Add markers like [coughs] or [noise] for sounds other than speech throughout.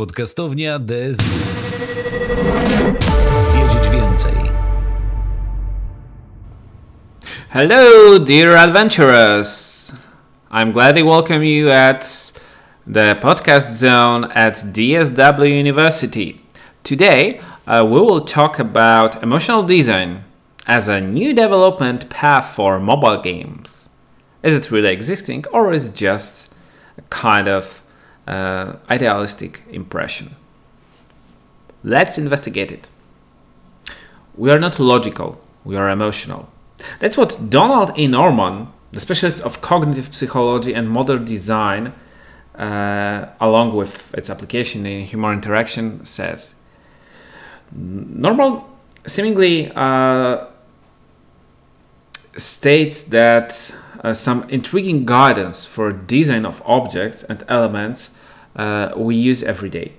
Podcastownia DSW. Wiedzieć więcej. Hello, dear adventurers! I'm glad to welcome you at the podcast zone at DSW University. Today, uh, we will talk about emotional design as a new development path for mobile games. Is it really existing, or is it just a kind of uh, idealistic impression? Let's investigate it. We are not logical, we are emotional. That's what Donald E. Norman, the specialist of cognitive psychology and modern design, uh, along with its application in human interaction, says. Norman seemingly uh, states that uh, some intriguing guidance for design of objects and elements uh, we use every day.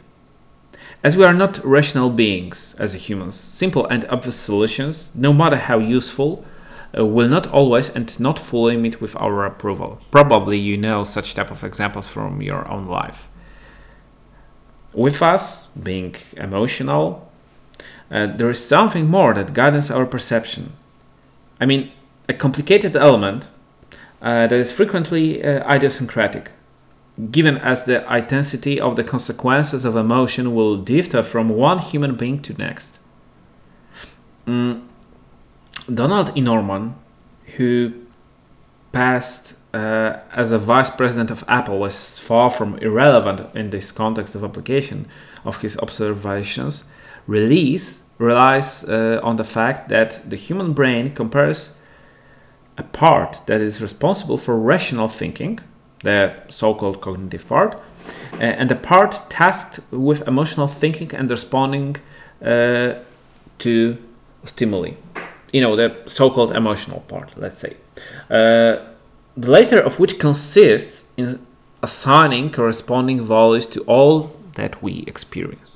As we are not rational beings as humans, simple and obvious solutions, no matter how useful, uh, will not always and not fully meet with our approval. Probably you know such type of examples from your own life. With us being emotional, uh, there is something more that guides our perception. I mean, a complicated element uh, that is frequently uh, idiosyncratic, given as the intensity of the consequences of emotion will differ from one human being to next. Mm. Donald E. Norman, who passed uh, as a vice president of Apple, is far from irrelevant in this context of application of his observations. Release relies uh, on the fact that the human brain compares a part that is responsible for rational thinking, the so called cognitive part, and the part tasked with emotional thinking and responding uh, to stimuli. You know, the so called emotional part, let's say. Uh, the latter of which consists in assigning corresponding values to all that we experience.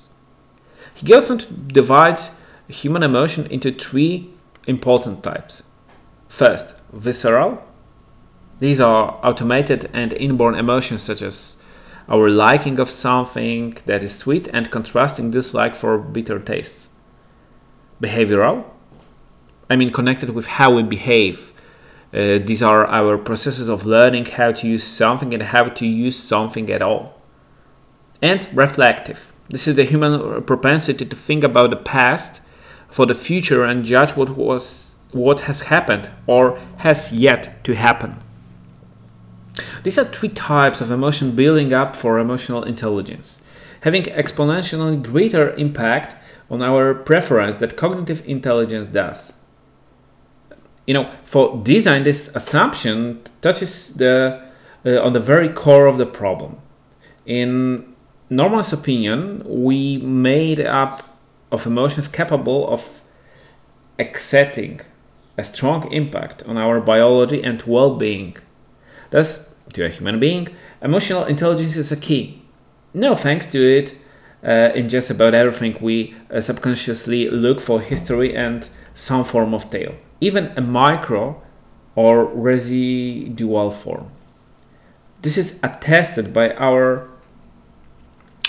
He goes on to divide human emotion into three important types. First, visceral. These are automated and inborn emotions such as our liking of something that is sweet and contrasting dislike for bitter tastes. Behavioral. I mean, connected with how we behave. Uh, these are our processes of learning how to use something and how to use something at all. And reflective. This is the human propensity to think about the past for the future and judge what was what has happened or has yet to happen. These are three types of emotion building up for emotional intelligence, having exponentially greater impact on our preference that cognitive intelligence does. You know, for design, this assumption touches the uh, on the very core of the problem. In Norman's opinion, we made up of emotions capable of accepting a strong impact on our biology and well being. Thus, to a human being, emotional intelligence is a key. No thanks to it, uh, in just about everything we uh, subconsciously look for history and some form of tale, even a micro or residual form. This is attested by our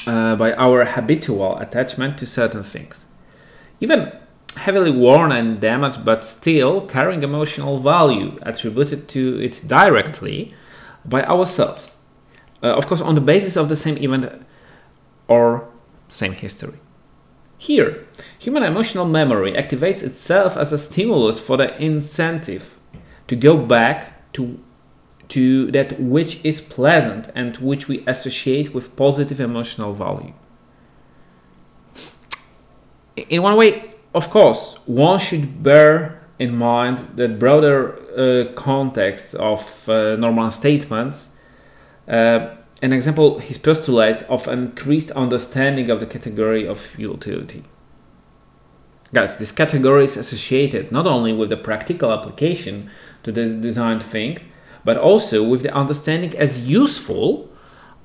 uh, by our habitual attachment to certain things. Even heavily worn and damaged, but still carrying emotional value attributed to it directly by ourselves. Uh, of course, on the basis of the same event or same history. Here, human emotional memory activates itself as a stimulus for the incentive to go back to, to that which is pleasant and which we associate with positive emotional value. In one way, of course, one should bear in mind the broader uh, context of uh, Norman statements. Uh, an example, his postulate of an increased understanding of the category of utility. Guys, this category is associated not only with the practical application to the designed thing, but also with the understanding as useful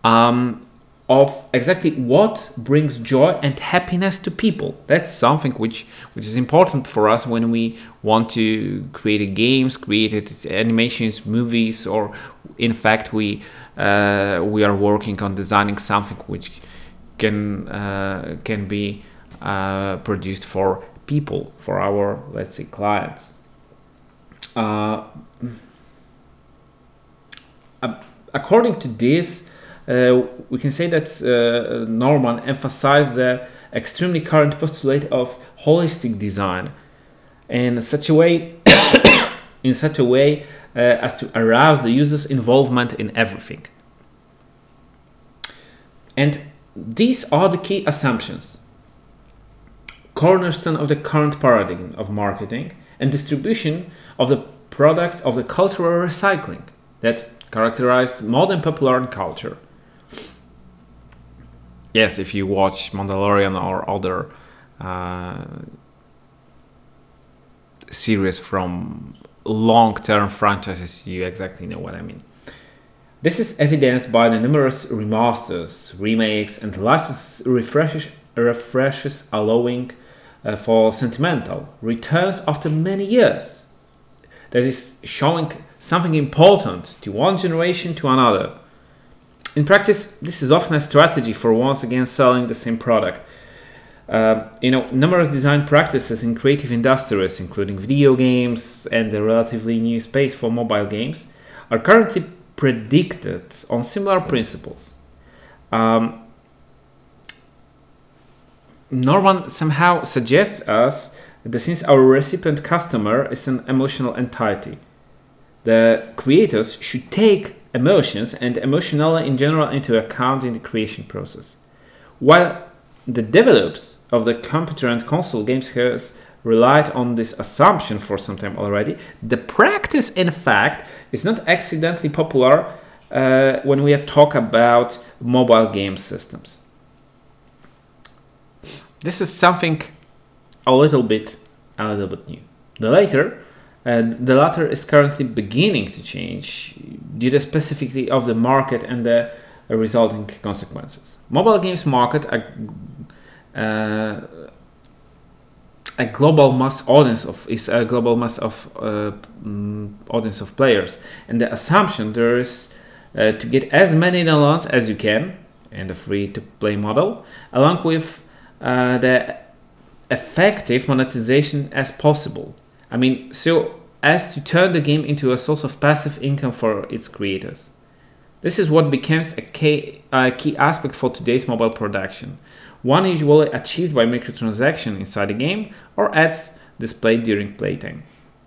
um, of exactly what brings joy and happiness to people. That's something which which is important for us when we want to create games, create animations, movies, or in fact we uh, we are working on designing something which can uh, can be uh, produced for people, for our let's say clients. Uh, according to this, we can say that uh, Norman emphasized the extremely current postulate of holistic design in such a way [coughs] in such a way uh, as to arouse the user's involvement in everything. And these are the key assumptions, cornerstone of the current paradigm of marketing and distribution of the products of the cultural recycling that characterize modern popular culture. Yes, if you watch Mandalorian or other uh, series from long-term franchises, you exactly know what I mean. This is evidenced by the numerous remasters, remakes, and license refreshes, refreshes allowing uh, for sentimental returns after many years. That is showing something important to one generation to another. In practice, this is often a strategy for once again selling the same product. Uh, you know, numerous design practices in creative industries, including video games and the relatively new space for mobile games, are currently predicted on similar principles. Um, Norman somehow suggests us that since our recipient customer is an emotional entity, the creators should take emotions and emotionality in general into account in the creation process. While the developers of the computer and console games has relied on this assumption for some time already, the practice, in fact, is not accidentally popular uh, when we talk about mobile game systems. This is something a little bit, a little bit new. The later, the latter is currently beginning to change due to specifically of the market and the resulting consequences. Mobile games market uh, a global mass audience of is a global mass of uh, um, audience of players, and the assumption there is uh, to get as many downloads as you can in the free to play model, along with uh, the effective monetization as possible. I mean, so as to turn the game into a source of passive income for its creators. This is what becomes a key, key aspect for today's mobile production one usually achieved by microtransaction inside the game or ads displayed during playtime.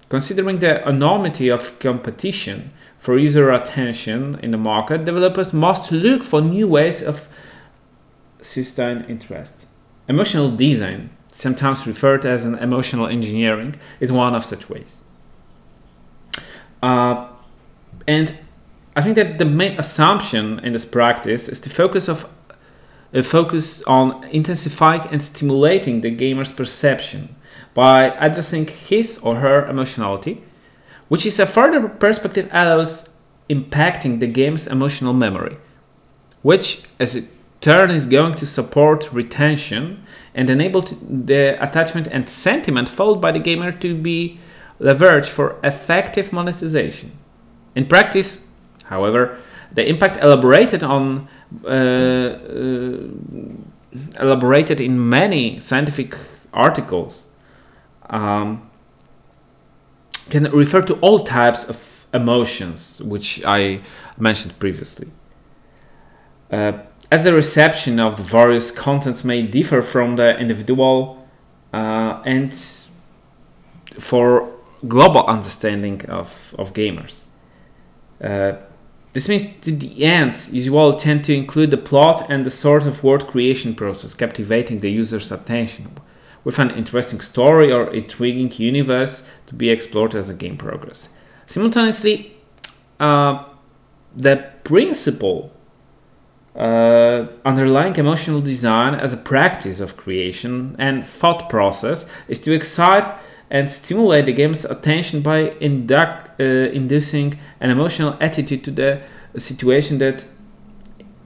Considering the enormity of competition for user attention in the market, developers must look for new ways of sustain interest. Emotional design, sometimes referred as an emotional engineering, is one of such ways. Uh, and I think that the main assumption in this practice is the focus of a focus on intensifying and stimulating the gamer's perception by addressing his or her emotionality, which is a further perspective allows impacting the game's emotional memory, which as a turn is going to support retention and enable the attachment and sentiment followed by the gamer to be leveraged for effective monetization. In practice, however, the impact elaborated on uh, uh, elaborated in many scientific articles um, can refer to all types of emotions, which I mentioned previously. Uh, as the reception of the various contents may differ from the individual uh, and for global understanding of, of gamers. Uh, this means to the end, you will tend to include the plot and the source of word creation process, captivating the user's attention with an interesting story or intriguing universe to be explored as a game progress. Simultaneously, uh, the principle uh, underlying emotional design as a practice of creation and thought process is to excite and stimulate the game's attention by uh, inducing an emotional attitude to the situation that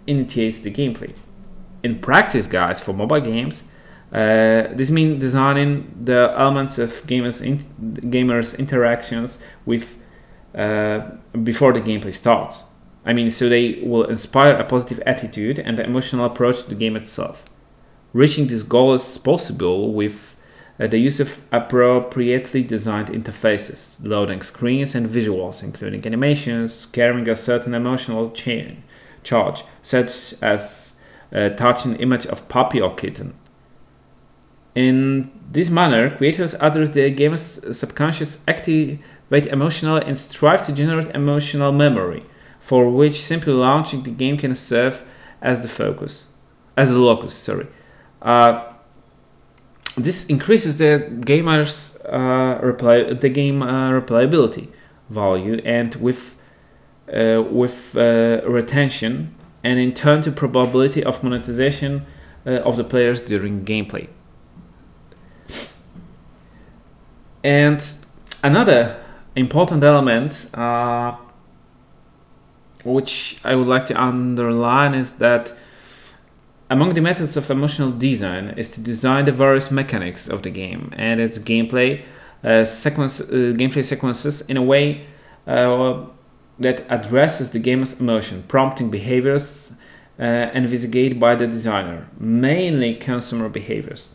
initiates the gameplay. In practice, guys, for mobile games, uh, this means designing the elements of gamers in, gamers interactions with uh, before the gameplay starts. I mean, so they will inspire a positive attitude and emotional approach to the game itself. Reaching this goal is possible with uh, the use of appropriately designed interfaces, loading screens and visuals, including animations, carrying a certain emotional chain, charge, such as uh, touching image of puppy or kitten. In this manner, creators address the gamer's subconscious, activate emotional, and strive to generate emotional memory, for which simply launching the game can serve as the focus, as the locus. Sorry. Uh, this increases the gamer's uh, reply, the game uh, replayability value, and with uh, with uh, retention, and in turn to probability of monetization uh, of the players during gameplay. And another important element, which I would like to underline, is that among the methods of emotional design is to design the various mechanics of the game and its gameplay uh, sequence, uh, gameplay sequences in a way uh, that addresses the gamer's emotion, prompting behaviors uh, investigated by the designer, mainly consumer behaviors,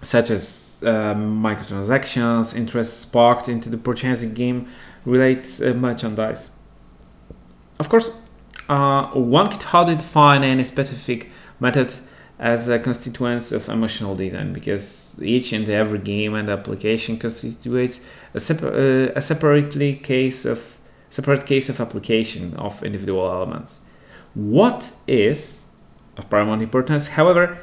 such as uh, microtransactions, interest sparked into the purchasing game related uh, merchandise. Of course, one could hardly define any specific method as a constituent of emotional design because each and every game and application constitutes a, separ- uh, a separately case of separate case of application of individual elements. What is of paramount importance, however,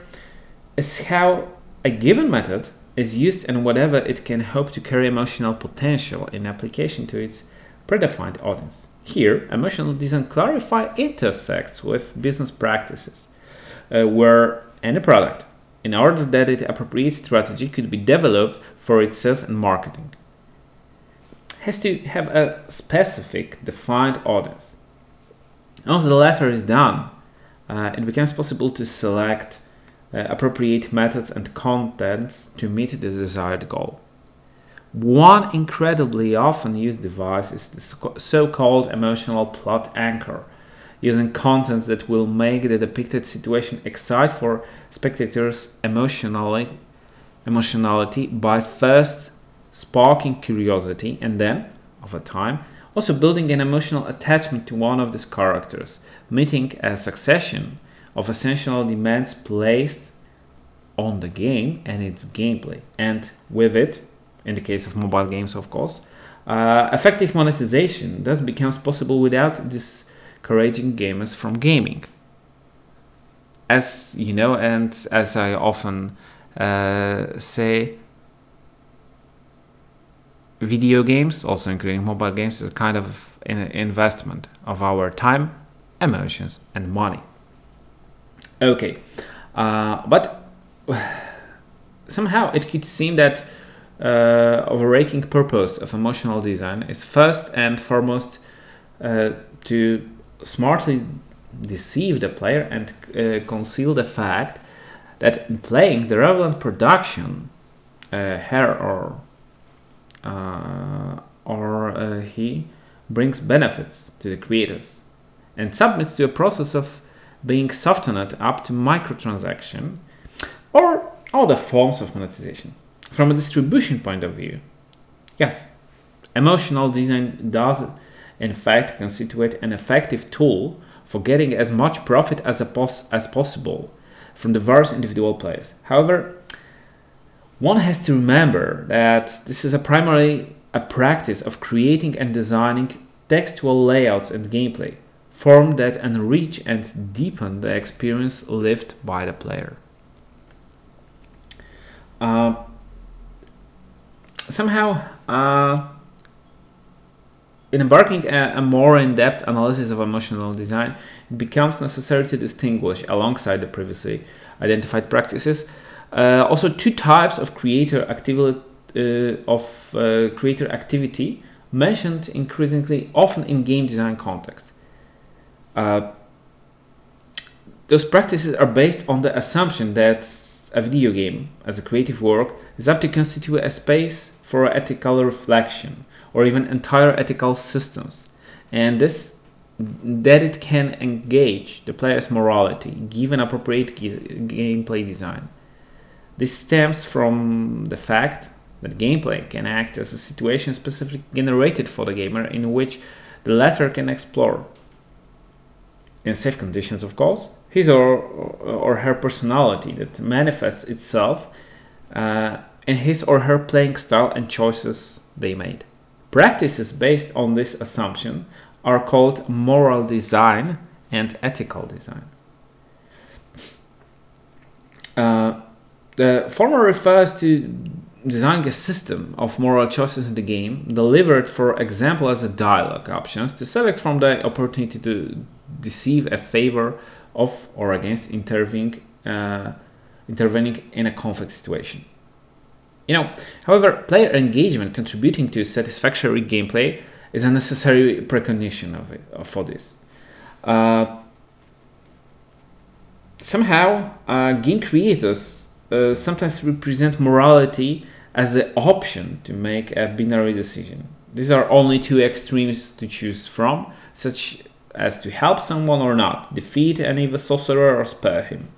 is how a given method is used and whatever it can hope to carry emotional potential in application to its predefined audience. Here, emotional design clarify intersects with business practices uh, where any product, in order that its appropriate strategy could be developed for its sales and marketing, has to have a specific defined audience. Once the latter is done, uh, it becomes possible to select uh, appropriate methods and contents to meet the desired goal. One incredibly often used device is the so called emotional plot anchor, using contents that will make the depicted situation excite for spectators emotionally emotionality by first sparking curiosity and then over time also building an emotional attachment to one of these characters meeting a succession of essential demands placed on the game and its gameplay. And with it in the case of mobile games of course uh, effective monetization thus becomes possible without discouraging gamers from gaming. As you know, and as I often uh, say, video games, also including mobile games, is a kind of an investment of our time, emotions, and money. Okay, uh, but [sighs] somehow it could seem that uh, overarching purpose of emotional design is first and foremost uh, to smartly deceive the player and uh, conceal the fact that in playing the relevant production, uh, her or uh, or uh, he brings benefits to the creators and submits to a process of being softened up to microtransaction or other forms of monetization. From a distribution point of view, yes, emotional design does in fact constitute an effective tool for getting as much profit as, pos- as possible from the various individual players. However, one has to remember that this is a primarily a practice of creating and designing textual layouts and gameplay, form that enrich and deepen the experience lived by the player. Uh, somehow, uh, in embarking a, a more in-depth analysis of emotional design, it becomes necessary to distinguish, alongside the previously identified practices, uh, also two types of creator activity uh, of uh, creator activity mentioned increasingly often in game design context. Uh, those practices are based on the assumption that a video game, as a creative work, is up to constitute a space for ethical reflection or even entire ethical systems. And this that it can engage the player's morality given appropriate gameplay design. This stems from the fact that gameplay can act as a situation specifically generated for the gamer in which the latter can explore, in safe conditions, of course, his or, or her personality that manifests itself uh, in his or her playing style and choices they made. Practices based on this assumption are called moral design and ethical design. Uh, the former refers to designing a system of moral choices in the game, delivered, for example, as a dialogue options to select from the opportunity to deceive a favor of or against intervening, uh, intervening in a conflict situation. You know, however, player engagement contributing to satisfactory gameplay is a necessary precondition of it for this. Uh, somehow, uh, game creators uh, sometimes represent morality as an option to make a binary decision. These are only two extremes to choose from, such as to help someone or not, defeat an evil sorcerer or spare him.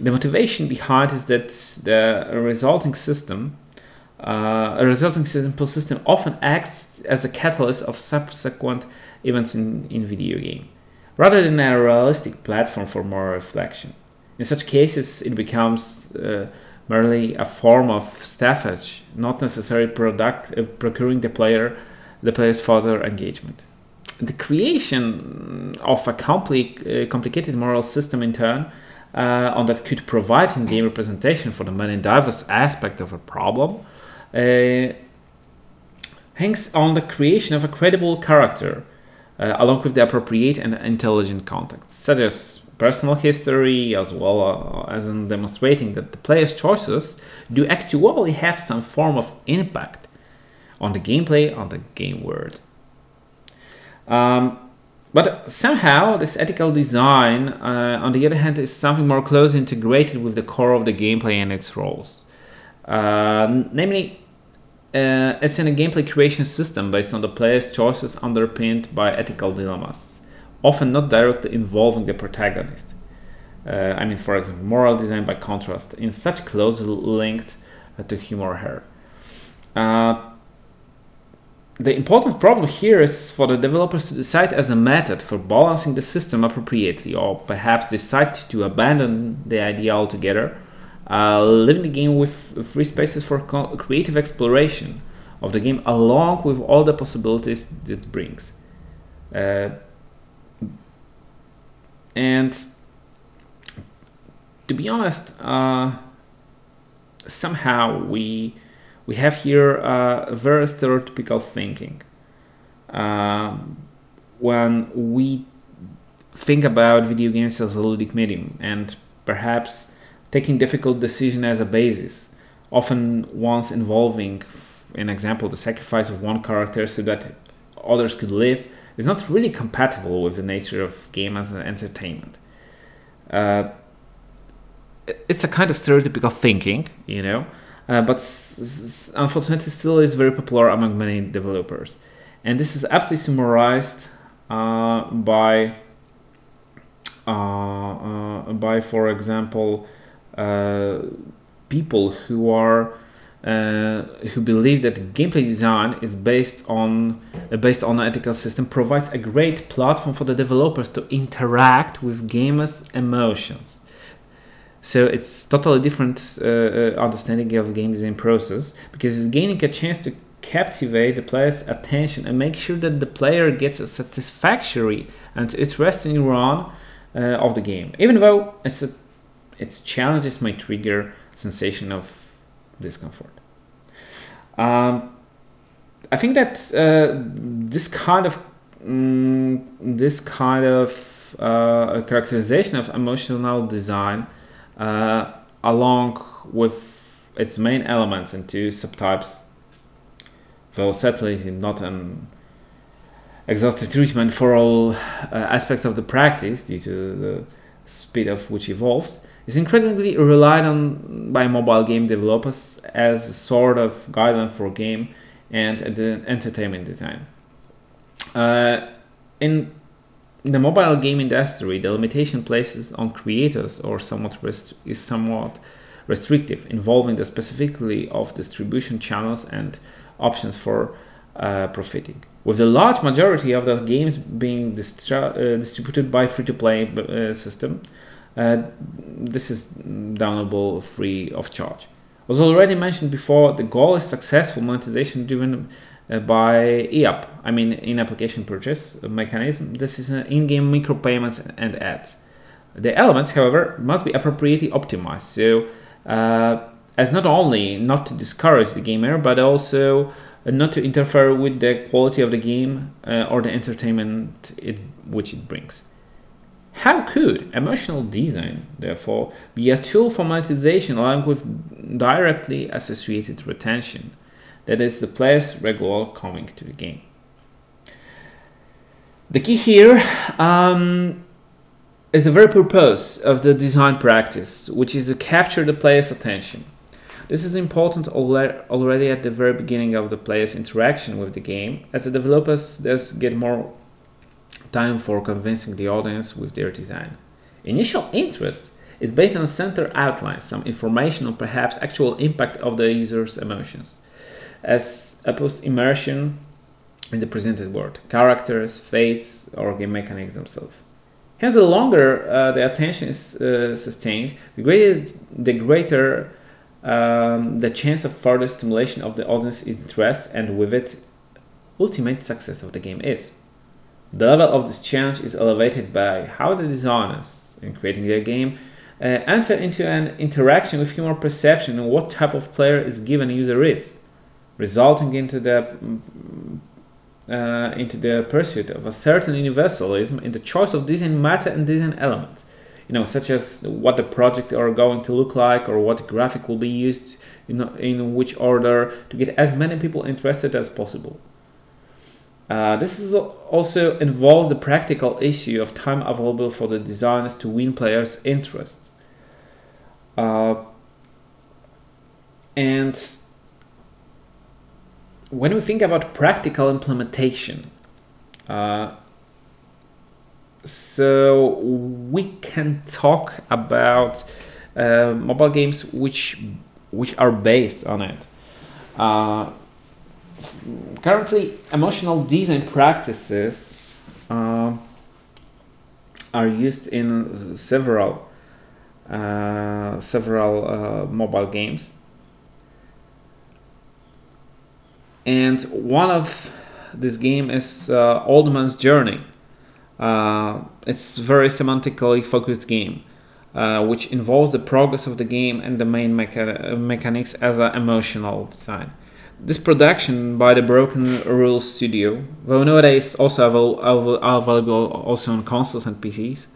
The motivation behind is that the resulting system, uh, a resulting simple system, often acts as a catalyst of subsequent events in, in video game, rather than a realistic platform for moral reflection. In such cases, it becomes uh, merely a form of staffage, not necessarily product, uh, procuring the player the player's further engagement. The creation of a compli- uh, complicated moral system, in turn, uh, on that could provide in-game representation for the many diverse aspect of a problem, uh, hangs on the creation of a credible character, uh, along with the appropriate and intelligent context, such as personal history, as well uh, as in demonstrating that the player's choices do actually have some form of impact on the gameplay, on the game world. Um, but somehow, this ethical design, uh, on the other hand, is something more closely integrated with the core of the gameplay and its roles. Uh, namely, uh, it's in a gameplay creation system based on the player's choices underpinned by ethical dilemmas often not directly involving the protagonist. Uh, I mean, for example, moral design by contrast, in such closely linked uh, to him or her. The important problem here is for the developers to decide as a method for balancing the system appropriately, or perhaps decide to abandon the idea altogether, uh, leaving the game with free spaces for creative exploration of the game along with all the possibilities it brings. Uh, and to be honest, uh, somehow we we have here a very stereotypical thinking. Uh, when we think about video games as a ludic medium and perhaps taking difficult decision as a basis, often ones involving, an example, the sacrifice of one character so that others could live, is not really compatible with the nature of game as an entertainment. Uh, it's a kind of stereotypical thinking, you know, but s- unfortunately still is very popular among many developers. And this is aptly summarized uh, by, uh, uh, by for example, uh, people who are uh, who believe that gameplay design is based on uh, based on an ethical system provides a great platform for the developers to interact with gamers' emotions. So it's totally different uh, uh understanding of game design process because it's gaining a chance to captivate the player's attention and make sure that the player gets a satisfactory and interesting run uh, of the game, even though it's a, its challenges might trigger sensation of discomfort. Um, I think that uh, this kind of mm, this kind of uh, characterization of emotional design, uh, along with its main elements and two subtypes, though certainly not an exhaustive treatment for all uh, aspects of the practice due to the speed of which evolves, is incredibly relied on by mobile game developers as a sort of guideline for game and entertainment design. Uh, in in the mobile game industry, the limitation places on creators or somewhat rest- is somewhat restrictive, involving the specifically of distribution channels and options for uh, profiting. With the large majority of the games being distri- uh, distributed by free-to-play uh, system, uh, this is downloadable free of charge. As already mentioned before, the goal is successful monetization driven by IAP, I mean in-application purchase mechanism. This is an in-game micropayments and ads. The elements, however, must be appropriately optimized, so uh, as not only not to discourage the gamer, but also not to interfere with the quality of the game uh, or the entertainment it, which it brings. How could emotional design, therefore, be a tool for monetization along with directly associated retention? That is the player's regular coming to the game. The key here um, is the very purpose of the design practice, which is to capture the player's attention. This is important already at the very beginning of the player's interaction with the game, as the developers thus get more time for convincing the audience with their design. Initial interest is based on center outlines, some information on perhaps actual impact of the user's emotions as opposed immersion in the presented world, characters, fates, or game mechanics themselves. Hence, the longer uh, the attention is uh, sustained, the greater, the, greater um, the chance of further stimulation of the audience's interest, and with it, ultimate success of the game is. The level of this challenge is elevated by how the designers, in creating their game, uh, enter into an interaction with human perception and what type of player is given user is resulting into the uh, into the pursuit of a certain universalism in the choice of design matter and design elements. You know, such as what the project are going to look like, or what graphic will be used in, in which order to get as many people interested as possible. Uh, this is also involves the practical issue of time available for the designers to win players' interests. Uh, and when we think about practical implementation, uh, so we can talk about uh, mobile games which which are based on it. Uh, currently, emotional design practices uh, are used in several uh, several uh, mobile games and one of this game is uh, Old Man's Journey. Uh, it's very semantically focused game, uh, which involves the progress of the game and the main mecha- mechanics as an emotional design. This production by the Broken Rules Studio, though nowadays also available also on consoles and PCs,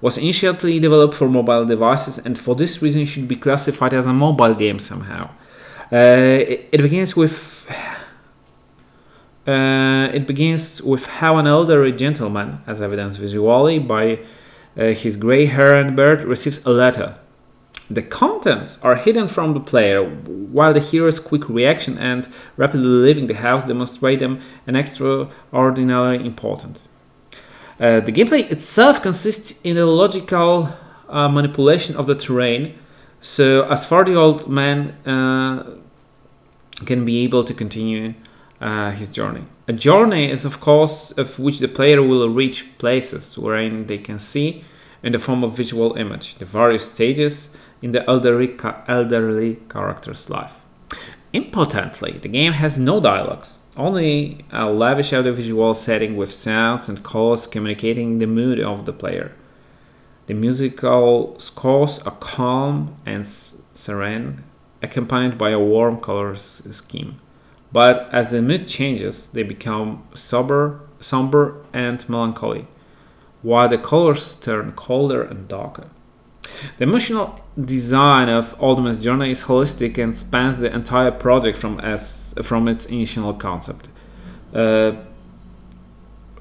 was initially developed for mobile devices and for this reason should be classified as a mobile game somehow. Uh, it, it begins with uh, it begins with how an elderly gentleman, as evidenced visually by uh, his gray hair and beard, receives a letter. The contents are hidden from the player, while the hero's quick reaction and rapidly leaving the house demonstrate them an extraordinarily important. Uh, the gameplay itself consists in a logical uh, manipulation of the terrain, so as far the old man uh, can be able to continue uh, his journey. A journey is, of course, of which the player will reach places wherein they can see, in the form of visual image, the various stages in the elderly, elderly character's life. Importantly, the game has no dialogues, only a lavish audiovisual setting with sounds and colors communicating the mood of the player. The musical scores are calm and serene, accompanied by a warm color scheme. But as the mood changes, they become sober, somber and melancholy, while the colors turn colder and darker. The emotional design of Old Man's Journey is holistic and spans the entire project from, as, from its initial concept. Uh,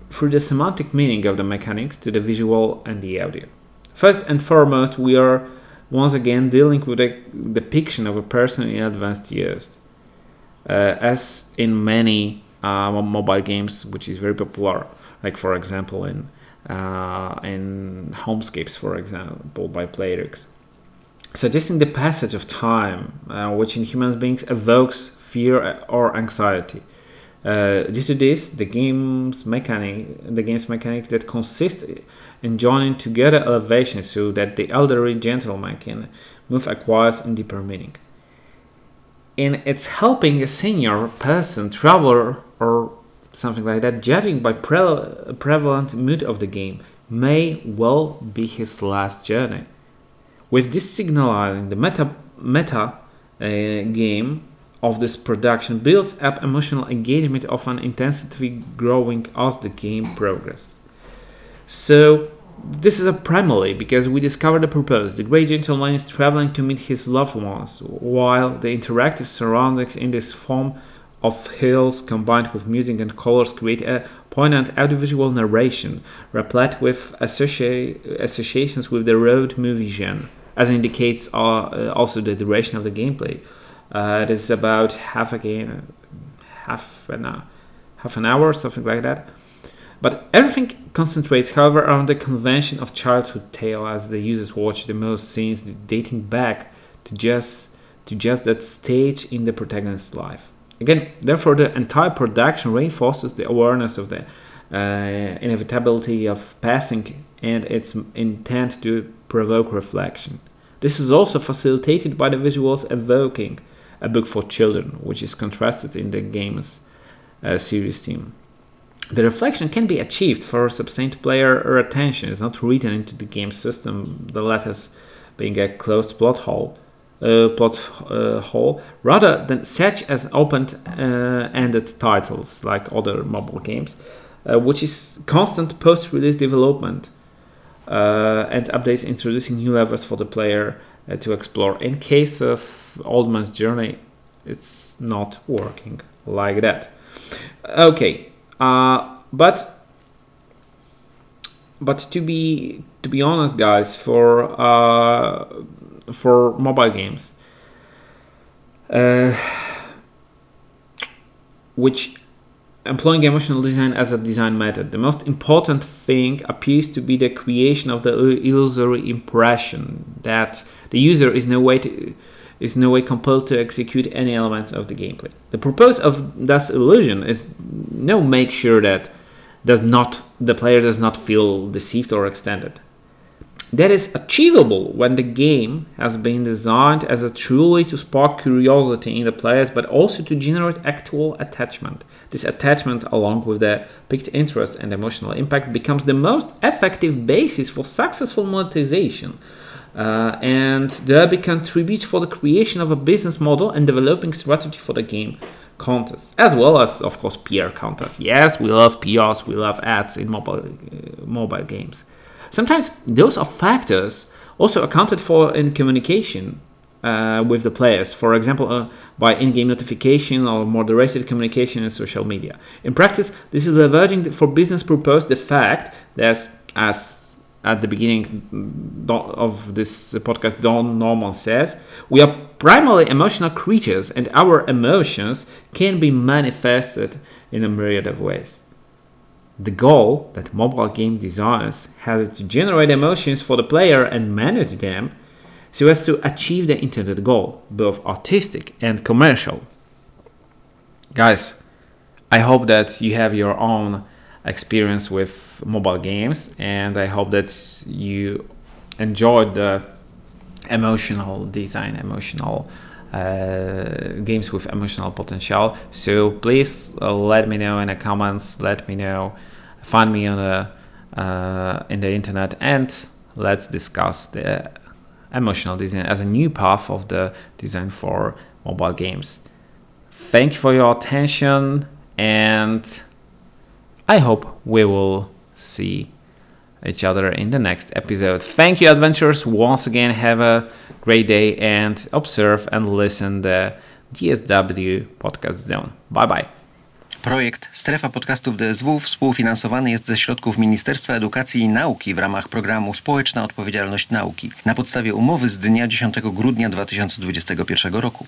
through the semantic meaning of the mechanics to the visual and the audio. First and foremost, we are once again dealing with a depiction of a person in advanced years. Uh, as in many uh, mobile games, which is very popular. Like for example, in uh, in Homescapes, for example, by Playrix suggesting the passage of time, uh, which in human beings evokes fear or anxiety. Uh, due to this, the game's mechanic, the game's mechanic that consists in joining together elevations so that the elderly gentleman can move acquires in deeper meaning. In its helping a senior person, traveler, or something like that, judging by pre- prevalent mood of the game, may well be his last journey. With this signalizing the meta meta uh, game of this production builds up emotional engagement of an intensity growing as the game progresses. So this is a primarily because we discover the purpose. The great gentleman is traveling to meet his loved ones, while the interactive surroundings in this form of hills combined with music and colors create a poignant audiovisual narration, replete with associ- associations with the road movie genre, as indicates uh, also the duration of the gameplay. Uh, it is about half a game, half an half an hour, something like that. But everything concentrates, however, on the convention of childhood tale as the users watch the most scenes dating back to just to just that stage in the protagonist's life. Again, therefore, the entire production reinforces the awareness of the uh, inevitability of passing and its intent to provoke reflection. This is also facilitated by the visuals evoking a book for children, which is contrasted in the game's uh, series theme. The reflection can be achieved for sustained player attention. It's not written into the game system, the letters being a closed plot hole, uh, plot uh, hole, rather than such as open-ended uh, titles like other mobile games, uh, which is constant post-release development uh, and updates introducing new levels for the player to explore. In case of Old Man's Journey, it's not working like that. Okay, uh, but but to be to be honest, guys, for uh, for mobile games, uh, which employing emotional design as a design method, the most important thing appears to be the creation of the illusory impression that the user is no way to is no way compelled to execute any elements of the gameplay. The purpose of this illusion is no make sure that does not the player does not feel deceived or extended. That is achievable when the game has been designed as a truly to spark curiosity in the players, but also to generate actual attachment. This attachment, along with the picked interest and emotional impact, becomes the most effective basis for successful monetization uh, and Derby contributes for the creation of a business model and developing strategy for the game contests, as well as, of course, PR contests. Yes, we love PRs, we love ads in mobile uh, mobile games. Sometimes those are factors also accounted for in communication uh, with the players, for example, uh, by in-game notification or moderated communication in social media. In practice, this is leveraging for business purpose the fact that, as at the beginning of this podcast, Don Norman says, we are primarily emotional creatures and our emotions can be manifested in a myriad of ways. The goal that mobile game designers has is to generate emotions for the player and manage them so as to achieve the intended goal, both artistic and commercial. Guys, I hope that you have your own experience with mobile games, and I hope that you enjoyed the emotional design, emotional uh, games with emotional potential. So please uh, let me know in the comments. Let me know. Find me on the uh, in the internet, and let's discuss the emotional design as a new path of the design for mobile games. Thank you for your attention and I hope we will see each other in the next episode. Thank you, adventurers. Once again, have a great day and observe and listen the DSW Podcast Zone. Bye bye. Projekt Strefa Podcastów DSW współfinansowany jest ze środków Ministerstwa Edukacji i Nauki w ramach programu Społeczna Odpowiedzialność Nauki na podstawie umowy z dnia 10 grudnia 2021 roku.